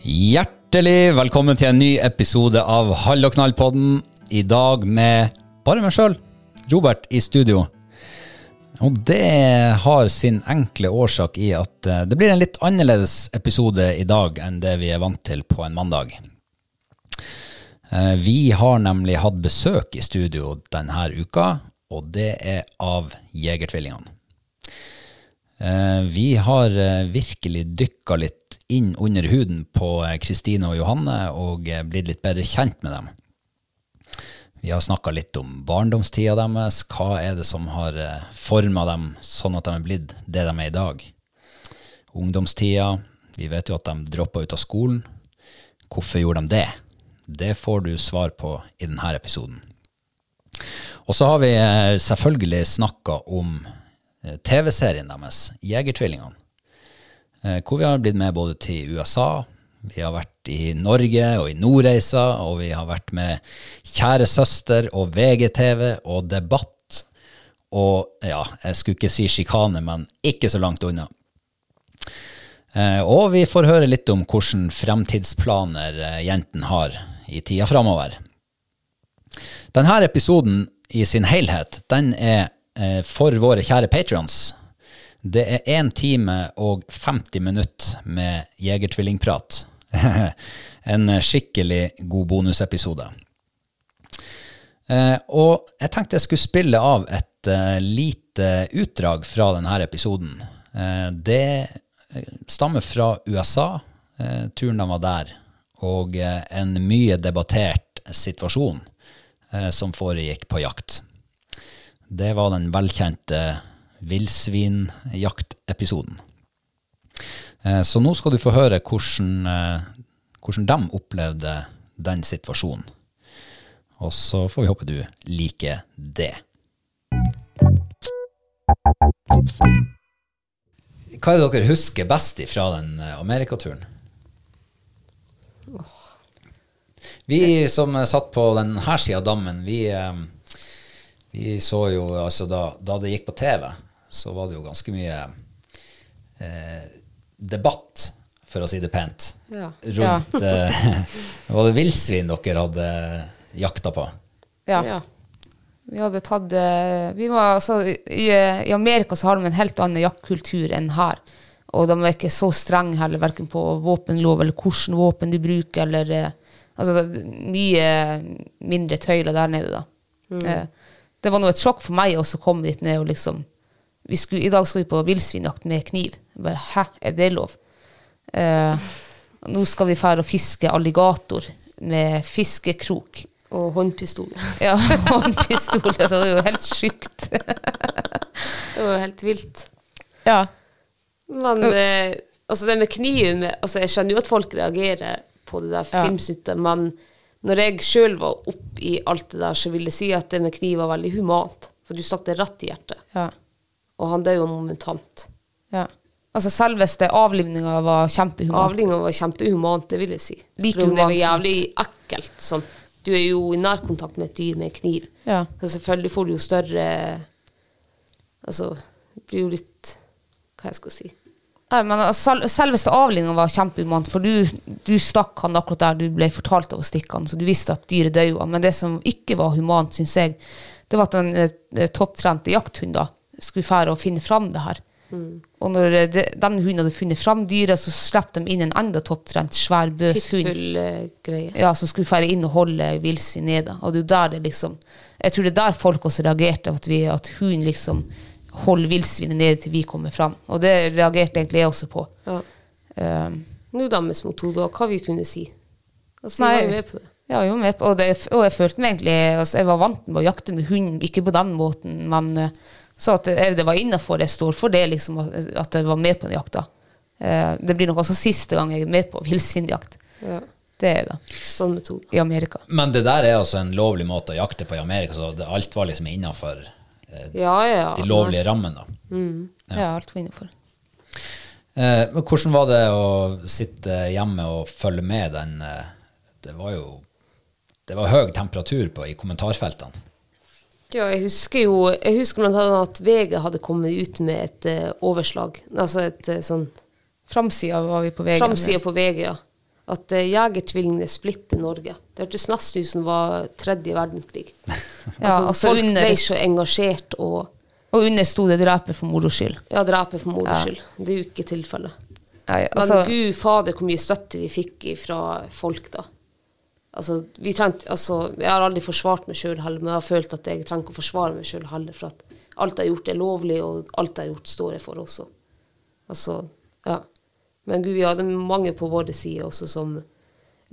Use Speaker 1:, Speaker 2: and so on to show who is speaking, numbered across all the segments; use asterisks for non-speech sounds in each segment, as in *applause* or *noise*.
Speaker 1: Hjertelig velkommen til en ny episode av Hall og knall-podden. I dag med bare meg sjøl, Robert, i studio. Og det har sin enkle årsak i at eh, det blir en litt annerledes episode i dag enn det vi er vant til på en mandag. Eh, Vi har nemlig hatt besøk i studio denne uka, og det er av Jegertvillingene. Eh, Vi har virkelig dykka litt inn under huden på eh, Kristine og Johanne og eh, blitt litt bedre kjent med dem. Vi har snakka litt om barndomstida deres, hva er det som har forma dem sånn at de er blitt det de er i dag. Ungdomstida, vi vet jo at de droppa ut av skolen. Hvorfor gjorde de det? Det får du svar på i denne episoden. Og så har vi eh, selvfølgelig snakka om eh, TV-serien deres, Jegertvillingene. Eh, Hvor vi har blitt med både til USA, vi har vært i Norge og i Nordreisa, og vi har vært med Kjære søster og VGTV og Debatt. Og ja, jeg skulle ikke si sjikane, men ikke så langt unna. Eh, Og vi får høre litt om hvilke fremtidsplaner eh, jentene har i tida framover. Denne episoden i sin helhet, den er for våre kjære patrions. Det er 1 time og 50 minutter med jegertvillingprat. *laughs* en skikkelig god bonusepisode. Eh, og jeg tenkte jeg skulle spille av et eh, lite utdrag fra denne episoden. Eh, det stammer fra USA, eh, turen de var der, og eh, en mye debattert situasjon eh, som foregikk på jakt. Det var den velkjente villsvinjaktepisoden. Eh, Så nå skal du få høre hvordan, eh, hvordan de opplevde den situasjonen. Og så får vi håpe du liker det. Hva er det dere husker best fra den eh, Amerikaturen? Vi som satt på denne sida av dammen, vi, vi så jo altså da, da det gikk på TV, så var det jo ganske mye eh, debatt, for å si det pent,
Speaker 2: Ja.
Speaker 1: rundt eh, *laughs* Var det villsvin dere hadde jakta på?
Speaker 2: Ja.
Speaker 3: Ja.
Speaker 2: Vi hadde tatt eh, vi var, altså, i, I Amerika så har de en helt annen jaktkultur enn her. Og de er ikke så strenge heller, verken på våpenlov eller hvilke våpen de bruker. eller... eh, altså, mye mindre tøyler der nede, da. Eh, det var noe et sjokk for meg også å komme dit ned og liksom skulle, I dag skal vi på villsvinjakt med kniv. Jeg bare, Hæ, er det lov? Eh, nå skal vi fære og fiske alligator med fiskekrok.
Speaker 3: Og håndpistol. *laughs*
Speaker 2: Ja, håndpistol. Det var jo helt sjukt. *laughs*
Speaker 3: Det var jo helt vilt.
Speaker 2: Ja.
Speaker 3: Men eh, altså det med kniven altså Jeg skjønner jo at folk reagerer på det der
Speaker 2: Ja.
Speaker 3: men når jeg sjøl var oppi alt det der, så vil jeg si at det med kniv var veldig humant. For du stakk det rett i hjertet.
Speaker 2: ja.
Speaker 3: Og han døde jo momentant.
Speaker 2: ja. Altså selveste avlivninga var kjempehumant.
Speaker 3: Avlivninga var kjempehumant, det vil jeg si.
Speaker 2: Like
Speaker 3: For det var jævlig ekkelt. Sånn. Du er jo i nærkontakt med et dyr med kniv.
Speaker 2: Ja.
Speaker 3: Så selvfølgelig får du jo større Altså, det blir jo litt Hva jeg skal si.
Speaker 2: Nei, men altså, sel selveste avlinga var kjempehumant, for du, du stakk han akkurat der du ble fortalt av å stikke han, så du visste at dyret døde. Men det som ikke var humant, syns jeg, det var at den eh, topptrente jakthunden skulle fære og finne fram det her. Og når eh, de, den hunden hadde funnet fram dyret, så slapp de inn en enda topptrent, svær, bøs hund. Ja, som skulle fære inn og holde villsvin nede. Og det er jo der det liksom Jeg tror det er der folk også reagerte, at, vi, at hun liksom holder villsvinet nede til vi kommer fram. Og det reagerte egentlig jeg også på.
Speaker 3: Ja.
Speaker 2: Um,
Speaker 3: Nå deres metode, og hva vi kunne si. Altså,
Speaker 2: Nei.
Speaker 3: var med på det.
Speaker 2: ja, jeg var med på, og, det, og jeg følte meg egentlig altså, Jeg var vant med å jakte med hund, ikke på den måten, men eh, så at det, det var innafor. Jeg stor for det, liksom, at, jeg var med på den jakta. Eh, det blir nok også siste gang jeg er med på villsvinjakt.
Speaker 3: Ja.
Speaker 2: Det er det.
Speaker 3: Sånn metode.
Speaker 2: I Amerika.
Speaker 1: Men det der er altså en lovlig måte å jakte på i Amerika, så det, alt var liksom innafor eh,
Speaker 3: Ja, ja.
Speaker 1: de lovlige rammene. da.
Speaker 2: Ja, alt var innafor.
Speaker 1: Eh, men hvordan var det å sitte hjemme og følge med den eh, Det var jo det var høy temperatur på i kommentarfeltene.
Speaker 3: Ja, jeg husker jo Jeg husker blant annet at VG hadde kommet ut med et uh, overslag. Altså et uh, sånn
Speaker 2: Framsida var vi på VG.
Speaker 3: Framsida på VG, ja. At uh, jegertvillingene splitter Norge. Det hørtes nesten ut som var tredje verdenskrig. *laughs*
Speaker 2: Ja,
Speaker 3: altså,
Speaker 2: altså
Speaker 3: folk
Speaker 2: under-
Speaker 3: ble så engasjert og
Speaker 2: Og under sto det 'drepet for moro skyld'.
Speaker 3: ja, drepe for moro skyld. Det er jo ikke tilfellet.
Speaker 2: Ja,
Speaker 3: Men
Speaker 2: altså,
Speaker 3: gud fader, hvor mye støtte vi fikk fra folk da. Altså, trengte, altså, jeg har aldri forsvart meg sjøl heller, men jeg har følt at jeg trenger ikke å forsvare meg sjøl heller. For at alt jeg har gjort, er lovlig, og alt jeg har gjort, står jeg for også. Altså, ja. Men gud, vi hadde mange på vår side også som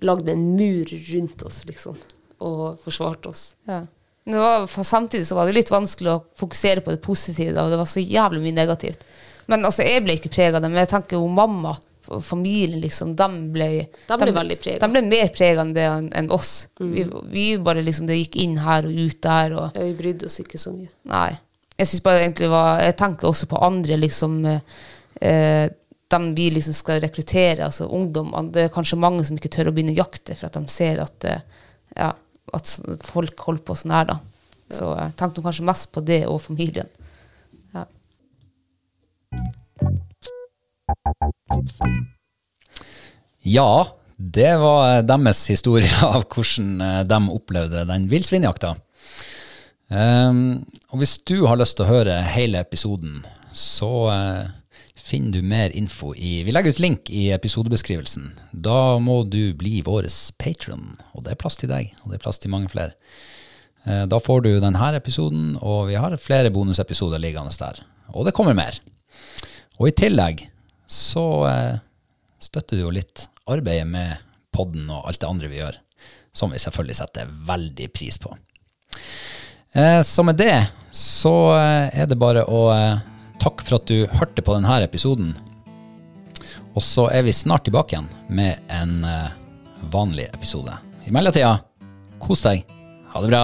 Speaker 3: lagde en mur rundt oss, liksom. Og forsvarte oss.
Speaker 2: ja. var, samtidig så var det litt vanskelig å fokusere på det positive, og det var så jævlig mye negativt. Men altså, jeg ble ikke prega av det, men jeg tenker jo mamma og familien, liksom, de ble,
Speaker 3: De ble preget.
Speaker 2: De ble mer prega enn enn oss.
Speaker 3: Mm.
Speaker 2: Vi, vi bare liksom, det gikk inn her og ut der. og
Speaker 3: Ja, vi brydde oss ikke så mye.
Speaker 2: Nei. Jeg synes bare egentlig var Jeg tenker også på andre, liksom eh, eh, Dem vi liksom skal rekruttere, altså ungdom. Det er kanskje mange som ikke tør å begynne å jakte for at de ser at, eh, ja, at folk holder på sånn her, da. Så jeg tenkte kanskje mest på det og familien. Ja,
Speaker 1: det var deres historie *laughs* av hvordan eh, de opplevde den villsvinjakta. Um, og hvis du har lyst til å høre hele episoden, så eh, finner du mer info i Vi legger ut link i episodebeskrivelsen. Da må du bli vår patron, og det er plass til deg, og det er plass til mange flere. Eh, da får du denne episoden, og vi har flere bonusepisoder liggende der. Og det kommer mer. Og i tillegg så eh, støtter du jo litt arbeidet med podden og alt det andre vi gjør, som vi selvfølgelig setter veldig pris på. Eh, så med det så eh, er det bare å takke for at du hørte på denne episoden. Og så er vi snart tilbake igjen med en vanlig episode. I mellomtida, kos deg. Ha det bra.